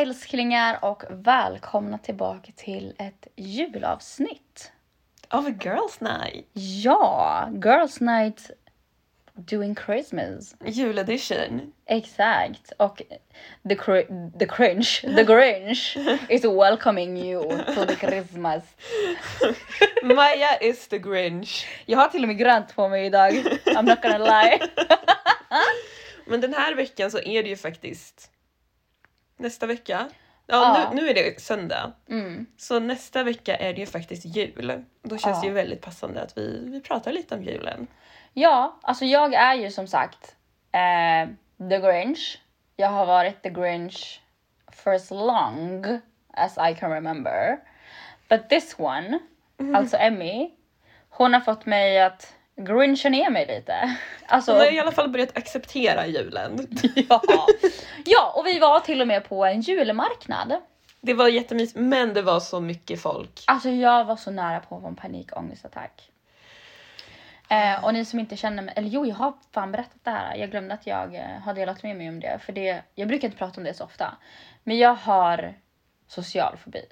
älsklingar och välkomna tillbaka till ett julavsnitt. Of a girls night. Ja, Girls Night doing Christmas. Juledition. Exakt. Och the, cr- the cringe, the grinch is welcoming you to the Christmas. Maja is the Grinch. Jag har till och med grönt på mig idag. I'm not gonna lie. Men den här veckan så är det ju faktiskt nästa vecka. Ja, Ja. Nu, nu är det söndag. Mm. Så nästa vecka är det ju faktiskt jul. Då känns Ja. det ju väldigt passande att vi, vi pratar lite om julen. Ja, alltså jag är ju som sagt eh, the Grinch. Jag har varit the Grinch for as long as I can remember. But this one, alltså Emmy, hon har fått mig att grincha ner mig lite. Alltså, Hon har i alla fall börjat acceptera julen. ja. ja, och vi var till och med på en julmarknad. Det var jättemysigt men det var så mycket folk. Alltså jag var så nära på att få en panikångestattack. Eh, och ni som inte känner mig, eller jo jag har fan berättat det här. Jag glömde att jag eh, har delat med mig om det. För det, jag brukar inte prata om det så ofta. Men jag har social fobi.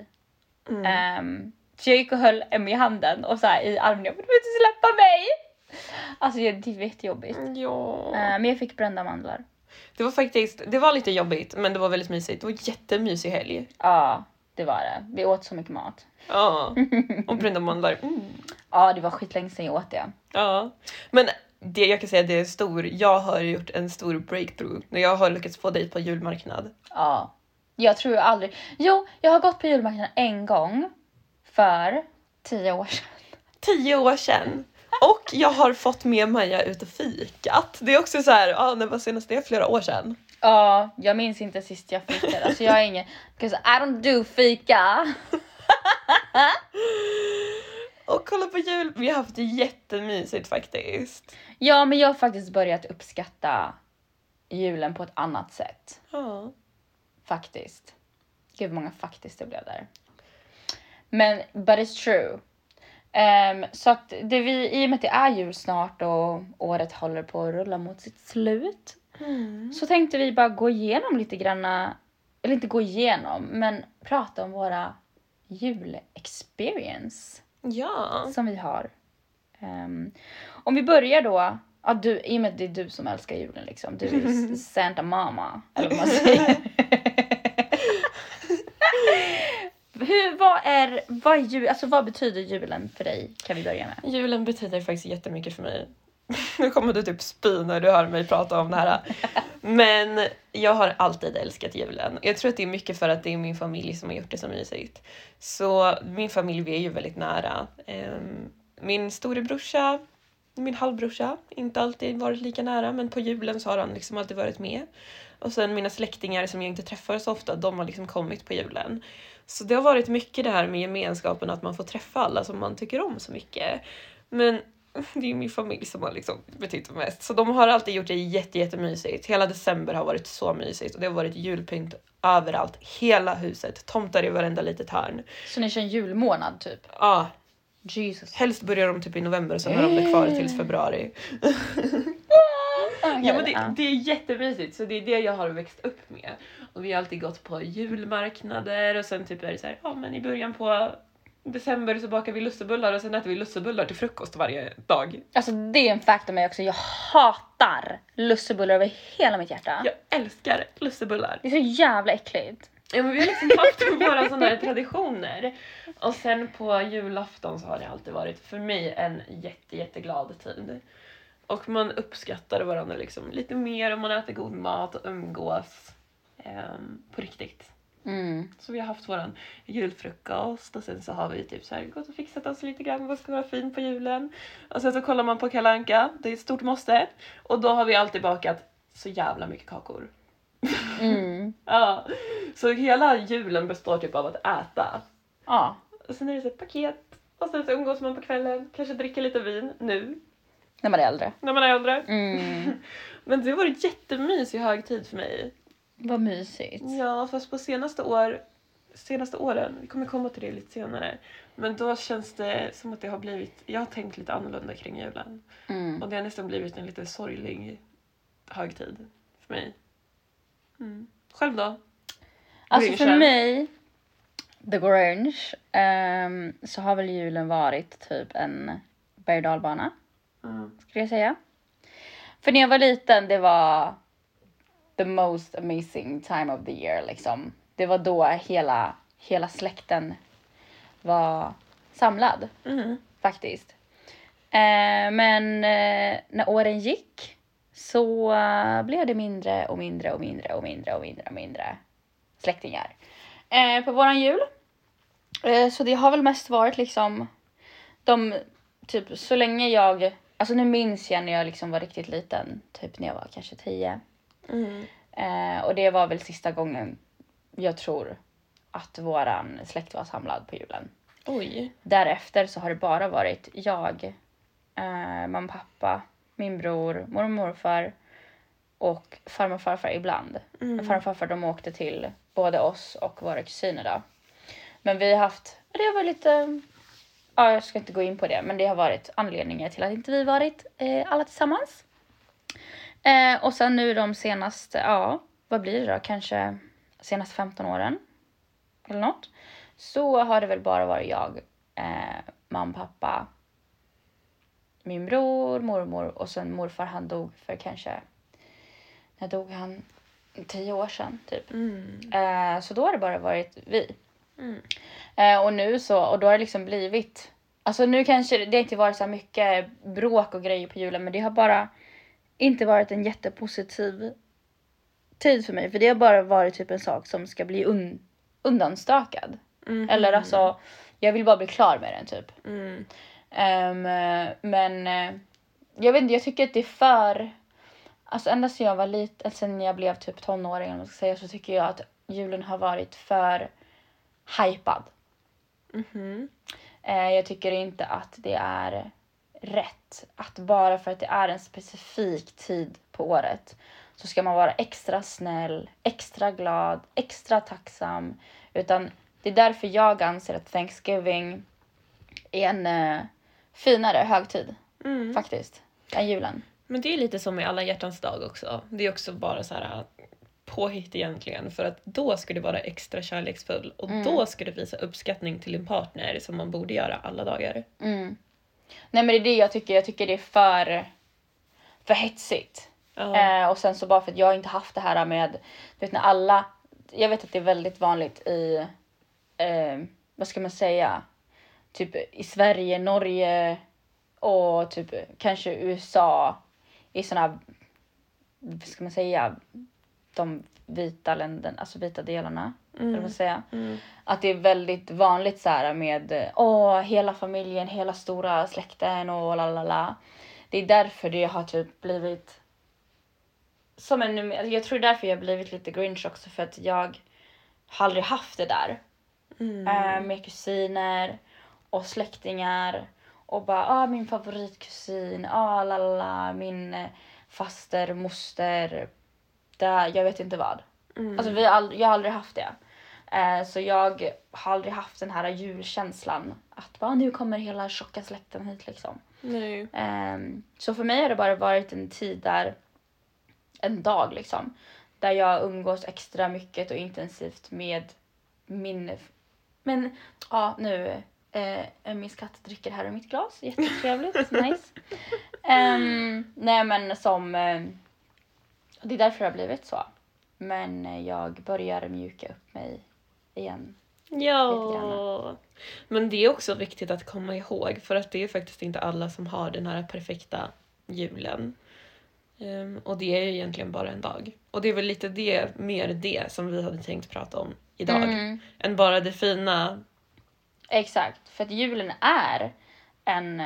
Ehm, så jag gick och höll Emmy i handen och så här, i armen. Jag får inte släppa mig! Alltså det var jättejobbigt. Ja. Eh, men jag fick brända mandlar. Det var faktiskt, det var lite jobbigt men det var väldigt mysigt. Det var en jättemysig helg. Ja, det var det. Vi åt så mycket mat. Ja. Och brända mandlar. Mm. Ja, det var skitlänge sedan jag åt det. Ja. Men det jag kan säga det är stor, jag har gjort en stor breakthrough när jag har lyckats få dig på julmarknad. Ja. Jag tror jag aldrig... Jo, jag har gått på julmarknaden en gång. För tio år sedan. Tio år sedan. Och jag har fått med Maja ut och fikat. Det är också så här, ja när var senast det? Flera år sedan. Ja, jag minns inte sist jag fikade. Alltså jag är ingen... Because I don't do fika. Och kolla på jul, vi har haft det jättemysigt faktiskt. Ja, men jag har faktiskt börjat uppskatta julen på ett annat sätt. Ja. Faktiskt. Gud vad många faktiskt det blev där. Men, but it's true. Ehm, så att det vi, i och med att det är jul snart och året håller på att rulla mot sitt slut. Så tänkte vi bara gå igenom lite granna, eller inte gå igenom, men prata om våra julexperience Ja. som vi har. Ehm, om vi börjar då, ja, du, i och med att det är du som älskar julen liksom. Du är Santa Mama, eller vad man säger. Hur, vad är, vad är jul, alltså vad betyder julen för dig? Kan vi börja med. Julen betyder faktiskt jättemycket för mig. Nu kommer du typ spy när du hör mig prata om det här. Men jag har alltid älskat julen. Jag tror att det är mycket för att det är min familj som har gjort det så mysigt. Så min familj, vi är ju väldigt nära. Ehm, min storebrorsa, min halvbrorsa, inte alltid varit lika nära men på julen så har han liksom alltid varit med. Och sen mina släktingar som jag inte träffar så ofta, de har liksom kommit på julen. Så det har varit mycket det här med gemenskapen, att man får träffa alla som man tycker om så mycket. Men det är min familj som har liksom betytt mest. Så de har alltid gjort det jätte, jättemysigt. Hela december har varit så mysigt och det har varit julpynt överallt. Hela huset, tomtar i varenda litet hörn. Så ni kör en julmånad typ? Ja, Jesus. helst börjar de typ i november och sen har de det kvar tills februari. Ja men det, det är jättemysigt så det är det jag har växt upp med. Och vi har alltid gått på julmarknader och sen typ är det så här, ja men i början på december så bakar vi lussebullar och sen äter vi lussebullar till frukost varje dag. Alltså det är en fact om mig också. Jag hatar lussebullar över hela mitt hjärta. Jag älskar lussebullar. Det är så jävla äckligt. Ja men vi har liksom haft våra sådana här traditioner. Och sen på julafton så har det alltid varit för mig en jätte jätteglad tid. Och man uppskattar varandra liksom lite mer om man äter god mat och umgås på riktigt. Mm. Så vi har haft våran julfrukost och sen så har vi typ så här gått och fixat oss lite grann vad ska vara fint på julen. Och sen så kollar man på Kalle Anka, det är ett stort måste. Och då har vi alltid bakat så jävla mycket kakor. Mm. Ja, så hela julen består typ av att äta. Ja. Och sen är det så paket och sen så umgås man på kvällen, kanske dricker lite vin nu När man är äldre. när man är äldre. Mm. Men det har varit jättemysig högtid för mig. Vad mysigt. Ja, fast på senaste år, senaste åren, vi kommer komma till det lite senare, men då känns det som att det har blivit, jag har tänkt lite annorlunda kring julen. Mm. Och det har nästan blivit en lite sorglig högtid för mig. Mm. Själv då? Alltså för mig, The Grinch, ehm, så har väl julen varit typ en berg och dalbana, Mm. skulle jag säga. För när jag var liten, det var the most amazing time of the year liksom. Det var då hela, hela släkten var samlad Mm. faktiskt. Eh, men eh, när åren gick så eh, blev det mindre och mindre och mindre och mindre och mindre och mindre släktingar eh, på våran jul. Eh, så det har väl mest varit liksom de, typ så länge jag, alltså nu minns jag när jag liksom var riktigt liten, typ när jag var kanske tio. Mm. Eh, och det var väl sista gången jag tror att våran släkt var samlad på julen. Oj. Därefter så har det bara varit jag, eh, mamma, pappa, min bror, mormor och morfar och farmor och farfar ibland. Mm. Farmor och farfar de åkte till både oss och våra kusiner då. Men vi har haft, det har varit lite, ja jag ska inte gå in på det, men det har varit anledningar till att inte vi varit eh, alla tillsammans. Eh, och sen nu de senaste, ja vad blir det då, kanske senaste 15 åren eller något. Så har det väl bara varit jag, eh, mamma, pappa, min bror, mormor och sen morfar han dog för kanske, när dog han? Tio år sedan typ. Mm. Eh, så då har det bara varit vi. Mm. Eh, och nu så, och då har det liksom blivit, alltså nu kanske det, inte varit så mycket bråk och grejer på julen men det har bara inte varit en jättepositiv tid för mig för det har bara varit typ en sak som ska bli un, undanstökad. Mhm. Eller alltså, jag vill bara bli klar med den typ. Mm. Eh, men eh, jag vet inte, jag tycker att det är för... Alltså ända sedan jag var liten, sen jag blev typ tonåring eller man ska säga, så tycker jag att julen har varit för hypad. Mhm. Eh, jag tycker inte att det är rätt att bara för att det är en specifik tid på året så ska man vara extra snäll, extra glad, extra tacksam. Utan det är därför jag anser att Thanksgiving är en eh, finare högtid Mm. faktiskt än julen. Men det är lite som med alla hjärtans dag också. Det är också bara så här äh, påhitt egentligen för att då ska du vara extra kärleksfull och Mm. då ska du visa uppskattning till din partner som man borde göra alla dagar. Mm. Nej men det är det jag tycker, jag tycker det är för, för hetsigt. Ja. Eh, och sen så bara för att jag inte haft det här med, du vet när alla, jag vet att det är väldigt vanligt i, eh, vad ska man säga, typ i Sverige, Norge och typ kanske USA i såna, vad ska man säga, de vita länderna, alltså vita delarna, eller vad man säga. Mm. Att det är väldigt vanligt så här med åh, hela familjen, hela stora släkten och la la la. Det är därför det har typ blivit som en, jag tror därför jag har blivit lite grinch också för att jag har aldrig haft det där. Mm. Eh, med kusiner och släktingar och bara ah, min favoritkusin, ah, la la la, min eh, faster, moster, där, jag vet inte vad. Mm. Alltså vi aldrig, jag har aldrig haft det. Eh, så jag har aldrig haft den här julkänslan att bara nu kommer hela tjocka släkten hit liksom. Ehm, så för mig har det bara varit en tid där, en dag liksom, där jag umgås extra mycket och intensivt med min, men ja nu, eh, min katt dricker här ur mitt glas, jättetrevligt, nice. Ehm, nej men som, eh, det är därför det har blivit så. Men eh, jag börjar mjuka upp mig igen. Ja. Men det är också viktigt att komma ihåg för att det är faktiskt inte alla som har den här perfekta julen. Ehm, och det är ju egentligen bara en dag. Och det är väl lite det, mer det som vi hade tänkt prata om idag. Mm. Än bara det fina. Exakt, för att julen är en,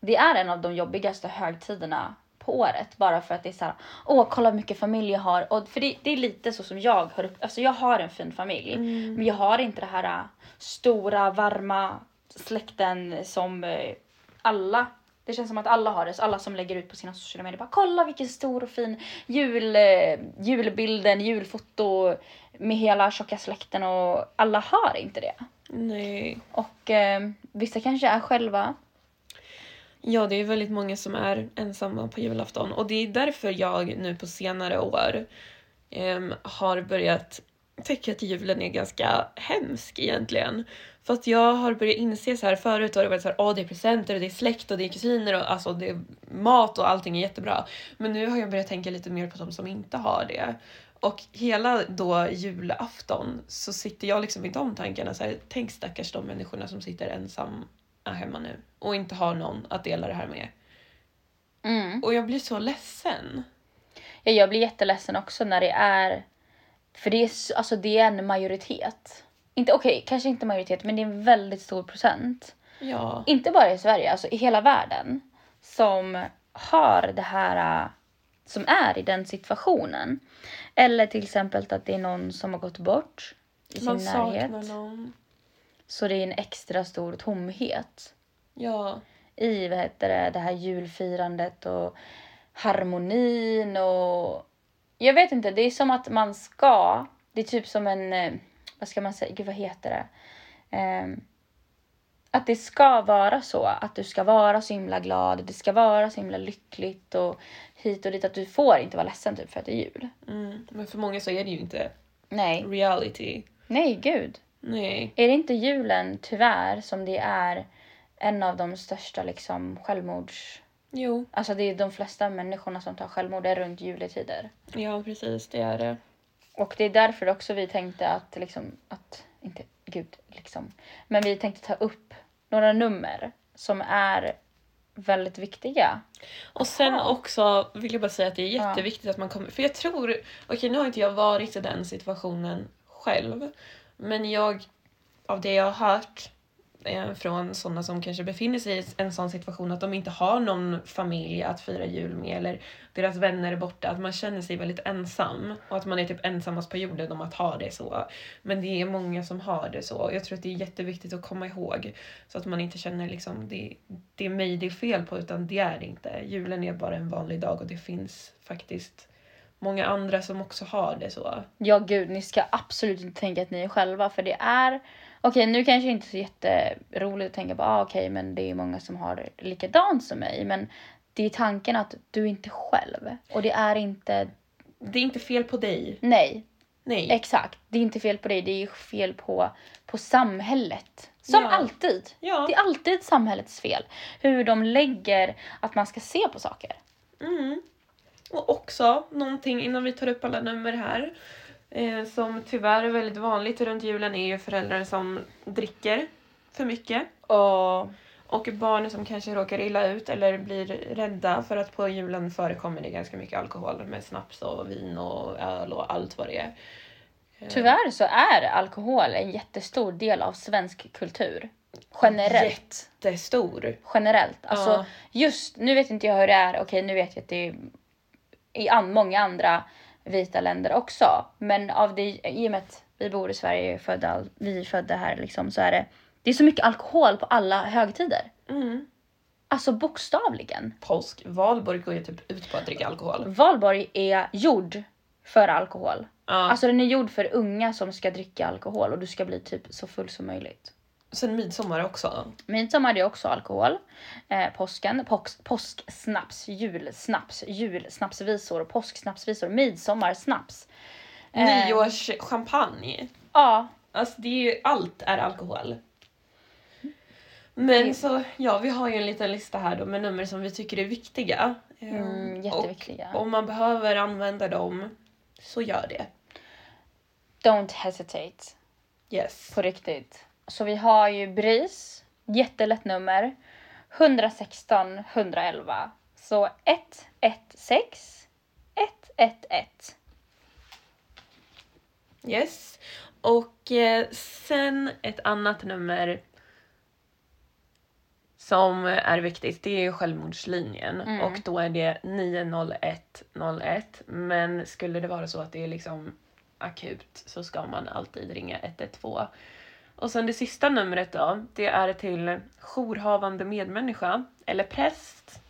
det är en av de jobbigaste högtiderna på året. Bara för att det är så här, åh kolla hur mycket familj jag har. Och för det, det är lite så som jag har upp, alltså jag har en fin familj. Men jag har inte det här äh, stora, varma släkten som äh, alla det känns som att alla har det, så alla som lägger ut på sina sociala medier bara kolla vilken stor och fin jul, eh, julbilden, julfoto med hela tjocka släkten och alla har inte det. Nej. Och eh, vissa kanske är själva. Ja, det är väldigt många som är ensamma på julafton och det är därför jag nu på senare år em, har börjat tycka att julen är ganska hemsk egentligen. För att jag har börjat inse så här förut har det varit så här, åh det är presenter och det är släkt och det är kusiner och alltså det är mat och allting är jättebra. Men nu har jag börjat tänka lite mer på de som inte har det. Och hela då julafton så sitter jag liksom i de tankarna så här, tänk stackars de människorna som sitter ensamma hemma nu och inte har någon att dela det här med. Mm. Och jag blir så ledsen. Ja, jag blir jätteledsen också när det är... För det är, alltså, det är en majoritet. Inte, Okej, kanske inte majoritet, men det är en väldigt stor procent. Ja. Inte bara i Sverige, alltså i hela världen. Som har det här... Som är i den situationen. Eller till exempel att det är någon som har gått bort i sin Man närhet. saknar någon. Så det är en extra stor tomhet Ja. i vad heter det, det här julfirandet och harmonin och jag vet inte, det är som att man ska, det är typ som en, eh, vad ska man säga, gud vad heter det? Ehm, att det ska vara så, att du ska vara så himla glad, det ska vara så himla lyckligt och hit och dit, att du får inte vara ledsen typ för att det är jul. Mm. Men för många så är det ju inte Nej, reality. nej gud. Nej. Är det inte julen tyvärr som det är en av de största liksom självmords... Jo. Alltså det är de flesta människorna som tar självmord är runt juletider. Ja precis, det är det. Och det är därför också vi tänkte att liksom, att, inte gud liksom, men vi tänkte ta upp några nummer som är väldigt viktiga. Och sen Aha. också vill jag bara säga att det är Ja. jätteviktigt att man kommer... För jag tror... Okej, nu har inte jag varit i den situationen själv. Men jag, av det jag har hört eh, från sådana som kanske befinner sig i en sån situation att de inte har någon familj att fira jul med eller deras vänner är borta, att man känner sig väldigt ensam och att man är typ ensammast på jorden om att ha det så. Men det är många som har det så. Jag tror att det är jätteviktigt att komma ihåg så att man inte känner liksom det, det är mig det är fel på utan det är det inte. Julen är bara en vanlig dag och det finns faktiskt många andra som också har det så. Ja gud, ni ska absolut inte tänka att ni är själva för det är Okej, nu kanske inte så jätteroligt att tänka på, ah, okej, men det är många som har det likadant som mig, men det är tanken att du är inte själv och det är inte, Det är inte fel på dig. nej, Nej. exakt, det är inte fel på dig, det är fel på, på samhället. Som Ja. alltid. Ja. Det är alltid samhällets fel. Hur de lägger att man ska se på saker. Mm. Och också någonting innan vi tar upp alla nummer här. Eh, som tyvärr är väldigt vanligt runt julen är ju föräldrar som dricker för mycket. Och Och barn som kanske råkar illa ut eller blir rädda för att på julen förekommer det ganska mycket alkohol med snaps och vin och öl och allt vad det är. Eh, tyvärr så är alkohol en jättestor del av svensk kultur. Generellt. Jättestor. generellt. Alltså Ja. just, nu vet inte jag hur det är, okej nu vet jag att det är i många andra vita länder också. Men av det, i och med att vi bor i Sverige, födda, vi är födda här liksom, så är det, det är så mycket alkohol på alla högtider. Mm. Alltså bokstavligen. Påsk. Valborg går ju typ ut på att dricka alkohol. Valborg är gjord för alkohol. Ja. Alltså den är gjord för unga som ska dricka alkohol och du ska bli typ så full som möjligt. Sen midsommar också. Midsommar är också alkohol. Eh, påsken, påsk, påsksnaps, julsnaps, julsnapsvisor, påsksnapsvisor, midsommarsnaps. Eh, Nyårschampagne. Ja, Alltså det är ju, allt är alkohol. Men Det- så, ja vi har ju en liten lista här då med nummer som vi tycker är viktiga. Mm, jätteviktiga. Och om man behöver använda dem, så gör det. Don't hesitate. Yes. På riktigt. Så vi har ju BRIS, jättelätt nummer. 116 111. Så 116 111. Yes. Och eh, sen ett annat nummer som är viktigt, det är ju självmordslinjen. Mm. Och då är det 90101. Men skulle det vara så att det är liksom akut så ska man alltid ringa 112. Och sen det sista numret då, det är till jourhavande medmänniska eller präst.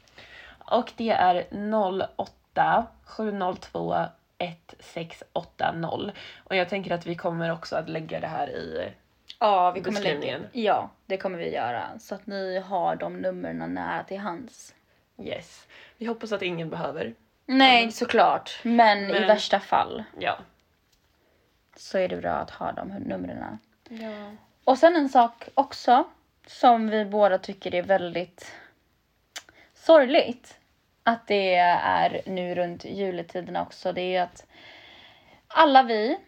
Och det är 08 702 1680. Och jag tänker att vi kommer också att lägga det här i... Ja, vi kommer lägga, Beskrivningen. ja, det kommer vi göra. Så att ni har de numren nära till hands. Yes. Vi hoppas att ingen behöver. Nej, såklart. Men, i Men- värsta fall. Ja. så är det bra att ha de numren. Ja. Och sen en sak också som vi båda tycker är väldigt sorgligt att det är nu runt juletiderna också. Det är att alla vi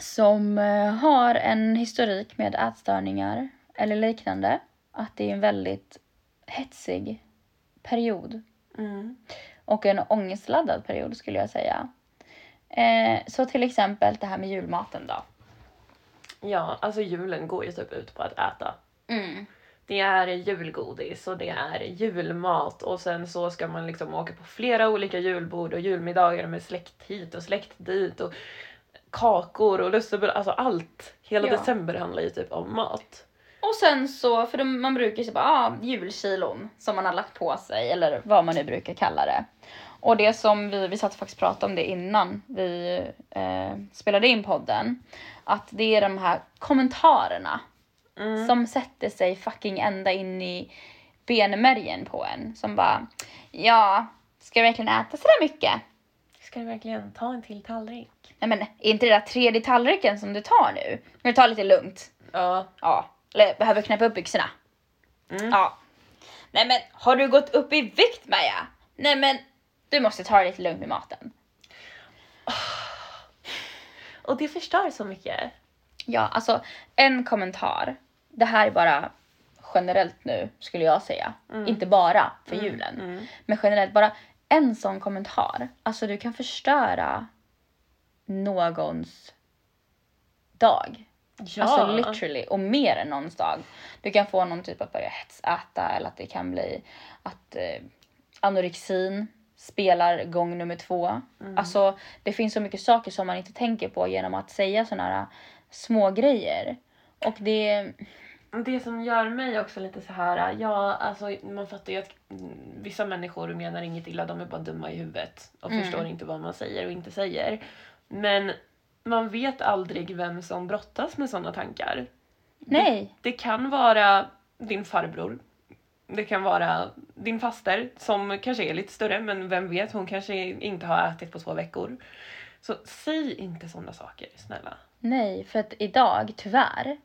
som eh, har en historik med ätstörningar eller liknande, att det är en väldigt hetsig period Mm. och en ångestladdad period skulle jag säga. Eh, så till exempel det här med julmaten då. Ja, alltså julen går ju typ ut på att äta. Det är julgodis och det är julmat och sen så ska man liksom åka på flera olika julbord och julmiddagar med släkt hit och släkt dit och kakor och lussebullar, alltså allt. Hela Ja. december handlar ju typ om mat. Och sen så, för de, man brukar ju säga bara ah, julkilon som man har lagt på sig eller vad man nu brukar kalla det. Och det som vi, vi satt faktiskt och pratade om det innan vi eh, spelade in podden. Att det är de här kommentarerna Mm. som sätter sig fucking ända in i benmärgen på en. Som bara, ja, ska jag verkligen äta sådär mycket? Ska du verkligen ta en till tallrik? Nej men, är inte det där tredje tallriken som du tar nu? Kan du ta lite lugnt? Ja. Ja. Eller behöver knäppa upp byxorna? Mm. Ja. Nej men, har du gått upp i vikt Maja? Nej men, du måste ta det lite lugnt med maten. Och det förstör så mycket. Ja, alltså en kommentar. Det här är bara generellt nu skulle jag säga. Inte bara för julen. Mm. Men generellt, bara en sån kommentar. Alltså du kan förstöra någons dag. Ja. Alltså literally, och mer än någons dag. Du kan få någon typ att börja hetsäta eller att det kan bli att eh, anorexin spelar gång nummer två. Alltså det finns så mycket saker som man inte tänker på genom att säga såna här små grejer. Och det, Det som gör mig också lite så här, ja alltså man fattar ju att mm, vissa människor menar inget illa, de är bara dumma i huvudet och Mm. förstår inte vad man säger och inte säger. Men man vet aldrig vem som brottas med sådana tankar. nej. Det kan vara din farbror. Det kan vara din faster som kanske är lite större men vem vet, hon kanske inte har ätit på två veckor. Så säg inte sådana saker, snälla. Nej, för att idag, tyvärr,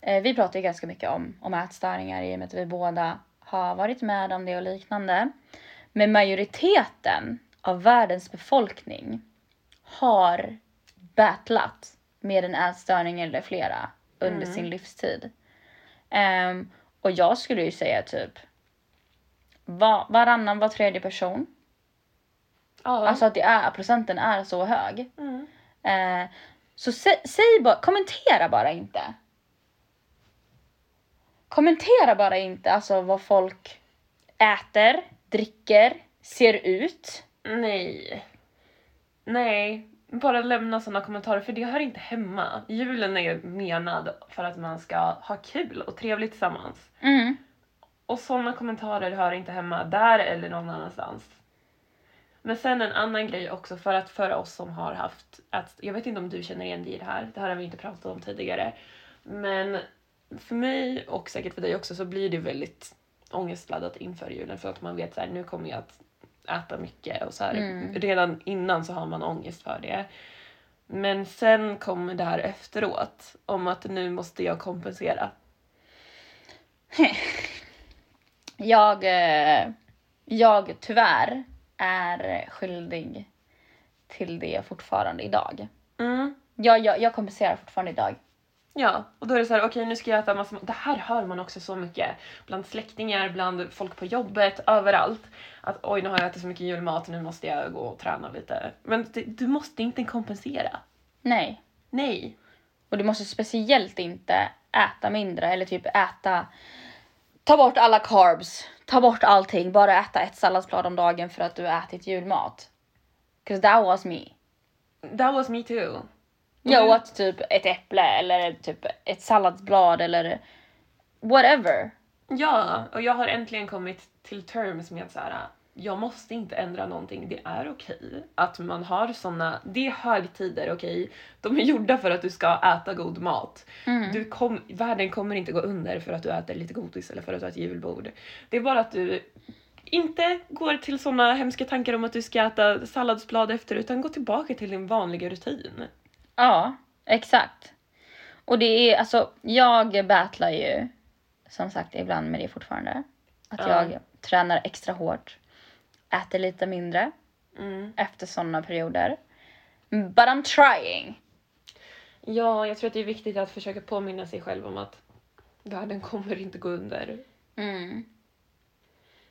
eh, vi pratar ju ganska mycket om, om ätstörningar i och med att vi båda har varit med om det och liknande. Men majoriteten av världens befolkning har battlat med en ätstörning eller flera under sin livstid. Ehm, och jag skulle ju säga typ va, varannan, var tredje person. Ja. Alltså att det är, procenten är så hög. mm. Eh, så sä, säg bara, kommentera bara inte. Kommentera bara inte alltså vad folk äter, dricker, ser ut. Nej. Nej. Bara lämna sådana kommentarer för det hör inte hemma. Julen är menad för att man ska ha kul och trevligt tillsammans. Mm. Och sådana kommentarer hör inte hemma där eller någon annanstans. Men sen en annan grej också för att för oss som har haft, att, jag vet inte om du känner igen dig i det här, det här har vi inte pratat om tidigare. Men för mig och säkert för dig också så blir det väldigt ångestladdat inför julen för att man vet så här, nu kommer jag att äta mycket och så här, Mm. redan innan så har man ångest för det. Men sen kommer det här efteråt om att nu måste jag kompensera. Jag, eh, jag tyvärr är skyldig till det fortfarande idag. Mm. Jag, jag, jag kompenserar fortfarande idag. Ja, och då är det så här, okej nu ska jag äta massa Det här hör man också så mycket. Bland släktingar, bland folk på jobbet, överallt. Att oj, nu har jag ätit så mycket julmat, nu måste jag gå och träna lite. Men det, du måste inte kompensera. Nej. Nej. Och du måste speciellt inte äta mindre eller typ äta Ta bort alla carbs, ta bort allting, bara äta ett salladsblad om dagen för att du har ätit julmat. 'Cause that was me. That was me too. Jag Mm. åt typ ett äpple eller typ ett salladsblad eller whatever. Ja, och jag har äntligen kommit till terms med att så här, jag måste inte ändra någonting. Det är okej att man har såna, det är högtider, okej. De är gjorda för att du ska äta god mat. Du kom, världen kommer inte gå under för att du äter lite godis eller för att du har ett julbord. Det är bara att du inte går till såna hemska tankar om att du ska äta salladsblad efter utan gå tillbaka till din vanliga rutin. Ja, Exakt. Och det är alltså, jag battlar ju som sagt ibland med det fortfarande. Att Ja. jag tränar extra hårt, äter lite mindre Mm. efter sådana perioder. But I'm trying. Ja, jag tror att det är viktigt att försöka påminna sig själv om att världen kommer inte gå under. Mm.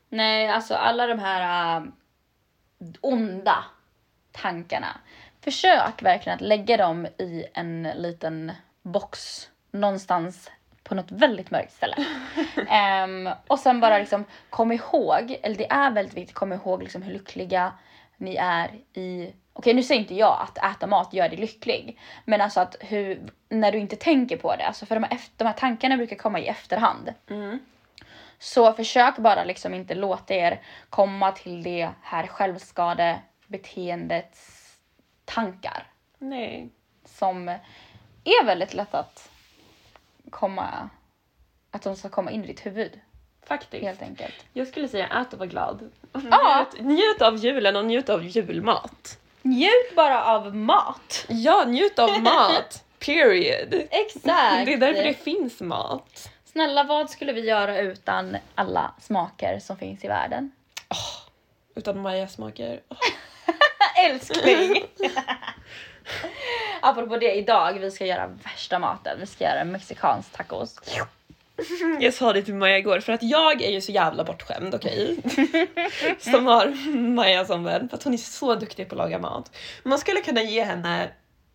Nej, alltså alla de här äh, onda tankarna. Försök verkligen att lägga dem i en liten box någonstans på något väldigt mörkt ställe. Ehm, och sen bara liksom kom ihåg, eller det är väldigt viktigt, kom ihåg liksom hur lyckliga ni är i Okej nu säger inte jag att äta mat gör dig lycklig. Men alltså att hur, när du inte tänker på det, alltså för de här, efter, de här tankarna brukar komma i efterhand. Mm. Så försök bara liksom inte låta er komma till det här självskadebeteendets tankar Nej. som är väldigt lätt att komma, att de ska komma in i ditt huvud Faktiskt. helt enkelt. Jag skulle säga ät och var glad. Och Ja. Njut, njut av julen och njut av julmat. Njut bara av mat! Ja, njut av mat. Period. Exakt! Det är därför det finns mat. Snälla vad skulle vi göra utan alla smaker som finns i världen? Utan Maja-smaker. Åh. Älskling! Apropå det, idag vi ska göra värsta maten. Vi ska göra mexikansk tacos. Jag sa det till Maja igår för att jag är ju så jävla bortskämd, okej? som har Maja som vän för att hon är så duktig på att laga mat. Man skulle kunna ge henne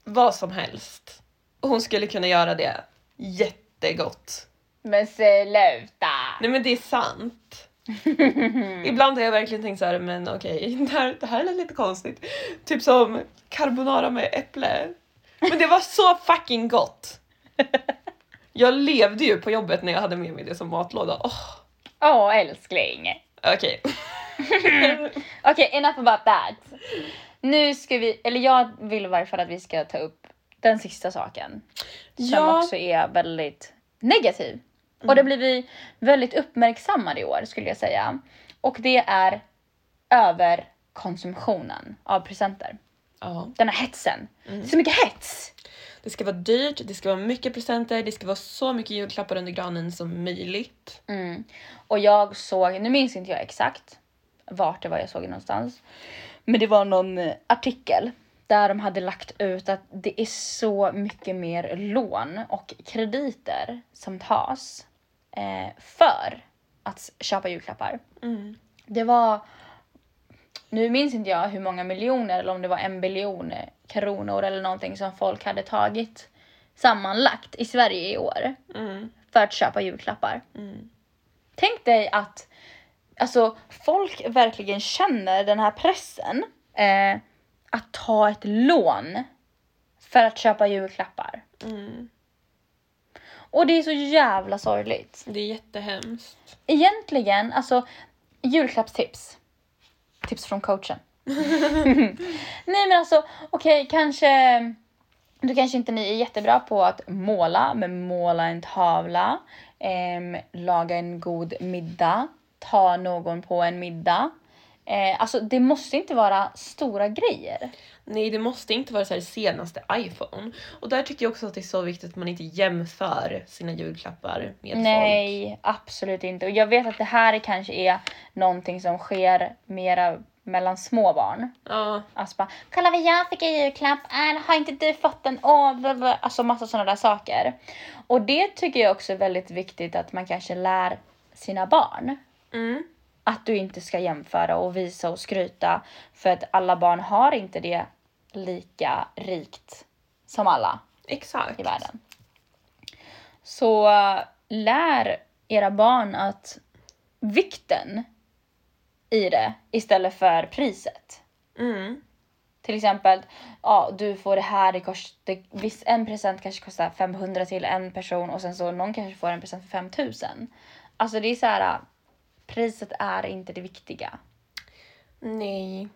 vad som helst och hon skulle kunna göra det jättegott. Men sluta! Nej men det är sant. Ibland har jag verkligen tänkt så här, men okej, det, här, det här är lite konstigt. Typ som carbonara med äpple. Men det var så fucking gott! Jag levde ju på jobbet när jag hade med mig det som matlåda. Åh, Åh älskling. Okej. Okej, enough about that. Nu ska vi, eller jag vill i varje fall att vi ska ta upp den sista saken. Som Ja. också är väldigt negativ. Och det blir vi väldigt uppmärksammade i år skulle jag säga. Och det är överkonsumtionen av presenter. Ja. Den här hetsen. Det är så mycket hets! Det ska vara dyrt, det ska vara mycket presenter, det ska vara så mycket julklappar under granen som möjligt. Mm. Och jag såg, nu minns inte jag exakt vart det var jag såg det någonstans. Men det var någon eh, artikel där de hade lagt ut att det är så mycket mer lån och krediter som tas eh, för att köpa julklappar. Mm. Det var, nu minns inte jag hur många miljoner eller om det var en biljon kronor eller någonting som folk hade tagit sammanlagt i Sverige i år Mm. för att köpa julklappar. Mm. Tänk dig att alltså, folk verkligen känner den här pressen eh, att ta ett lån för att köpa julklappar. Mm. Och det är så jävla sorgligt. Det är jättehemskt. Egentligen, alltså julklappstips. Tips från coachen. Nej men alltså, okej kanske du kanske inte ni är jättebra på att måla, men måla en tavla, eh, laga en god middag, ta någon på en middag. Eh, alltså det måste inte vara stora grejer. Nej, det måste inte vara så här senaste iPhone. Och där tycker jag också att det är så viktigt att man inte jämför sina julklappar med folk. Nej, absolut inte. Och jag vet att det här kanske är någonting som sker mera mellan små barn. Ja, Alltså bara, kolla vad jag fick i julklapp, äh, har inte du fått den? Åh, blablabla. Alltså massa sådana där saker. Och det tycker jag också är väldigt viktigt att man kanske lär sina barn. mm. Att du inte ska jämföra och visa och skryta. För att alla barn har inte det lika rikt som alla exakt. i världen. Så äh, lär era barn att vikten i det istället för priset. Mm. Till exempel, ja du får det här, det kostar, viss, en present kanske kostar 500 till en person och sen så någon kanske får en present för 5000. Alltså det är så här, priset är inte det viktiga. Nej.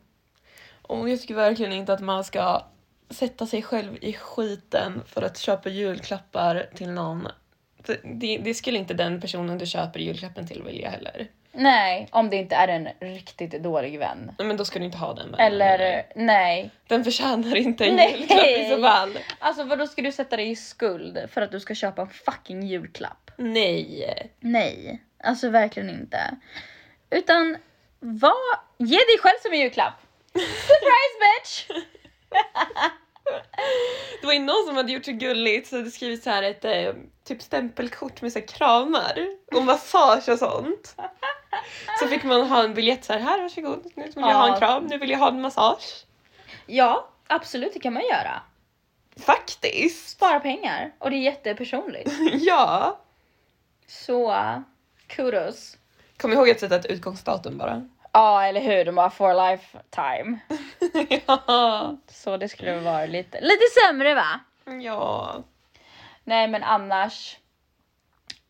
Och jag tycker verkligen inte att man ska sätta sig själv i skiten för att köpa julklappar till någon. Det, det, skulle inte den personen du köper julklappen till vilja heller. Nej, om det inte är en riktigt dålig vän. Men då ska du inte ha den vännen. Eller nej. Den förtjänar inte en Nej. julklapp i så fall. Alltså vad då ska du sätta dig i skuld för att du ska köpa en fucking julklapp? Nej. Nej, alltså verkligen inte. Utan vad, ge dig själv som en julklapp. Surprise bitch! Det var ju någon som hade gjort så gulligt så hade skrivit så här ett eh, typ stämpelkort med så här kramar och massage och sånt. Så fick man ha en biljett så här, här varsågod, nu vill jag ha en kram, nu vill jag ha en massage. Ja, absolut det kan man göra. Faktiskt! Spara pengar och det är jättepersonligt. Ja! Så kudos. Kom ihåg att sätta ett utgångsdatum bara. Ja, eller hur? De bara for lifetime. ja. Så det skulle vara lite, lite sämre va? ja. Nej men annars,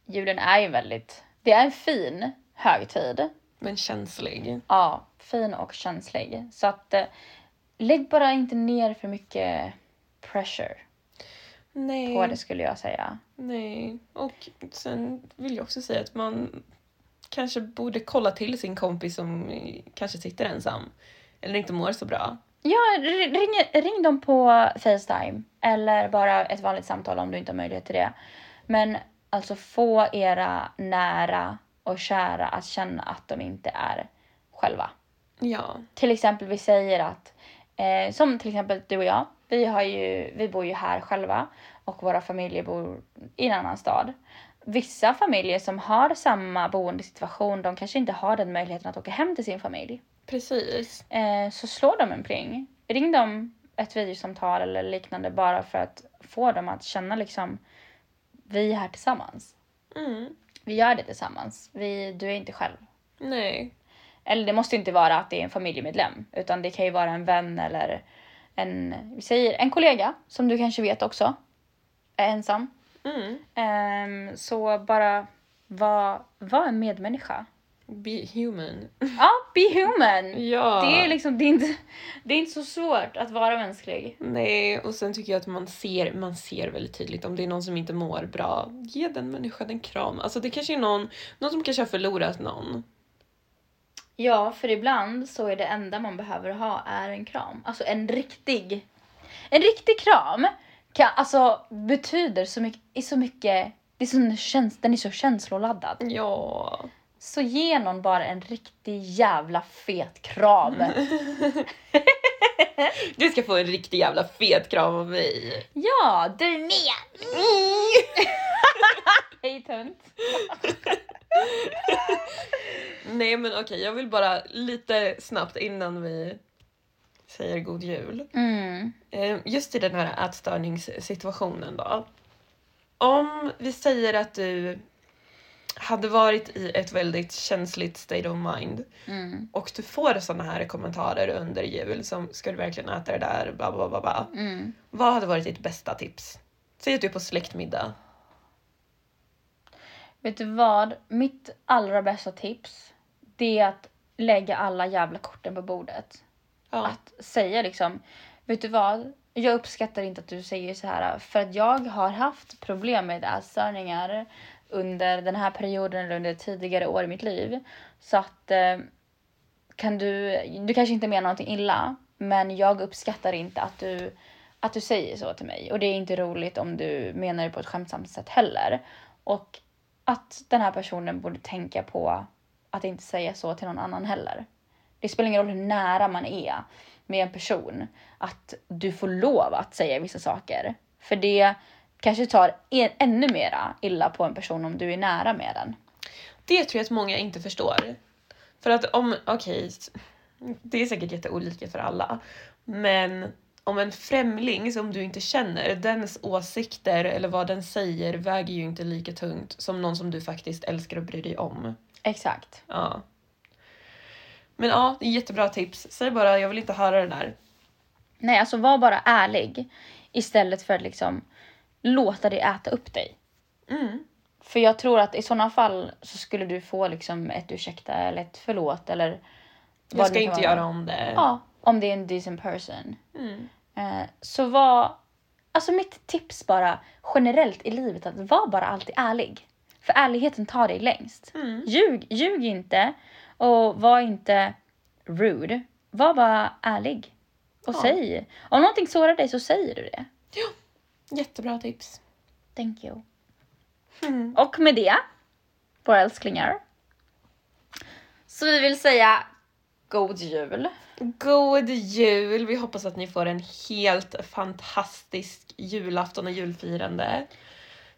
julen är ju väldigt, det är en fin högtid. Men känslig. Ja, fin och känslig. Så att eh, lägg bara inte ner för mycket pressure Nej. på det skulle jag säga. Nej. Och sen vill jag också säga att man kanske borde kolla till sin kompis som kanske sitter ensam. Eller inte mår så bra. Ja, ring, ring, ring dem på Facetime eller bara ett vanligt samtal om du inte har möjlighet till det. Men alltså få era nära och kära att känna att de inte är själva. Ja. Till exempel vi säger att, eh, som till exempel du och jag, vi, har ju, vi bor ju här själva och våra familjer bor i en annan stad. Vissa familjer som har samma boendesituation, de kanske inte har den möjligheten att åka hem till sin familj. Precis. Eh, så slå dem en pling. Ring dem ett videosamtal eller liknande bara för att få dem att känna liksom, vi är här tillsammans. Mm. Vi gör det tillsammans. Vi, du är inte själv. Nej. Eller det måste inte vara att det är en familjemedlem, utan det kan ju vara en vän eller en, vi säger en kollega som du kanske vet också är ensam. Mm. Ehm, så bara var, var en medmänniska. Be human. Ja, be human! Ja. Det är liksom, det är, inte, det är inte så svårt att vara mänsklig. Nej, och sen tycker jag att man ser, man ser väldigt tydligt om det är någon som inte mår bra. Ge den människan en kram. Alltså det kanske är någon, någon som kanske har förlorat någon. Ja, för ibland så är det enda man behöver ha är en kram. Alltså en riktig, en riktig kram kan, alltså, betyder så mycket, är så mycket, det är så, käns, den är så känsloladdad. Ja. Så ge någon bara en riktig jävla fet kram. Du ska få en riktig jävla fet kram av mig. Ja, du med! Hej tönt. Nej men okej, jag vill bara lite snabbt innan vi säger god jul. Mm. Eh, Just i den här ätstörningssituationen då. Om vi säger att du hade varit i ett väldigt känsligt state of mind Mm. och du får såna här kommentarer under jul som ska du verkligen äta det där, bla bla bla bla. Mm. Vad hade varit ditt bästa tips? Säg att du är på släktmiddag. Vet du vad? Mitt allra bästa tips det är att lägga alla jävla korten på bordet. Ja. Att säga liksom, vet du vad? Jag uppskattar inte att du säger så här för att jag har haft problem med ätstörningar under den här perioden eller under tidigare år i mitt liv. Så att eh, kan du, du kanske inte menar någonting illa, men jag uppskattar inte att du, att du säger så till mig. Och det är inte roligt om du menar det på ett skämtsamt sätt heller. Och att den här personen borde tänka på att inte säga så till någon annan heller. Det spelar ingen roll hur nära man är med en person. Att du får lov att säga vissa saker. För det kanske tar en, ännu mera illa på en person om du är nära med den. Det tror jag att många inte förstår. För att om, okej, det är säkert jätteolika för alla. Men om en främling som du inte känner, dens åsikter eller vad den säger väger ju inte lika tungt som någon som du faktiskt älskar och bryr dig om. Exakt. Ja. Men ja, det är jättebra tips. Säg bara jag vill inte höra det där. Nej, alltså var bara ärlig. Istället för att liksom låta det äta upp dig. Mm. För jag tror att i sådana fall så skulle du få liksom ett ursäkta eller ett förlåt eller Jag ska inte vara. göra om det. Ja, om det är en decent person. Mm. Eh, så var, alltså mitt tips bara generellt i livet att var bara alltid ärlig. För ärligheten tar dig längst. Mm. Ljug, ljug inte och var inte rude. Var bara ärlig. Och Ja. säg. Om någonting sårar dig så säger du det. Jättebra tips. Thank you. Mm. Och med det, våra älsklingar. Så vi vill säga God Jul. God jul! Vi hoppas att ni får en helt fantastisk julafton och julfirande.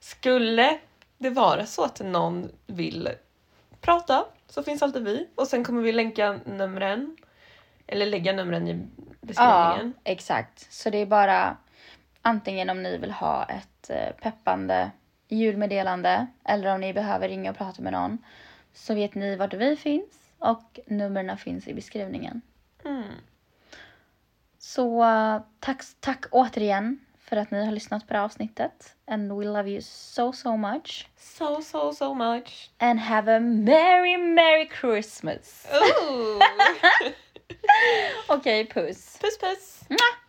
Skulle det vara så att någon vill prata så finns alltid vi. Och sen kommer vi länka numren. Eller lägga numren i Ja, beskrivningen. exakt. Så det är bara antingen om ni vill ha ett eh, peppande julmeddelande eller om ni behöver ringa och prata med någon så vet ni vart vi finns och numren finns i beskrivningen. Mm. Så eh, tack, tack återigen för att ni har lyssnat på det här avsnittet. And we love you so so much. So, so, so much. And have a merry merry Christmas. Okej, puss. puss, puss! Mwah!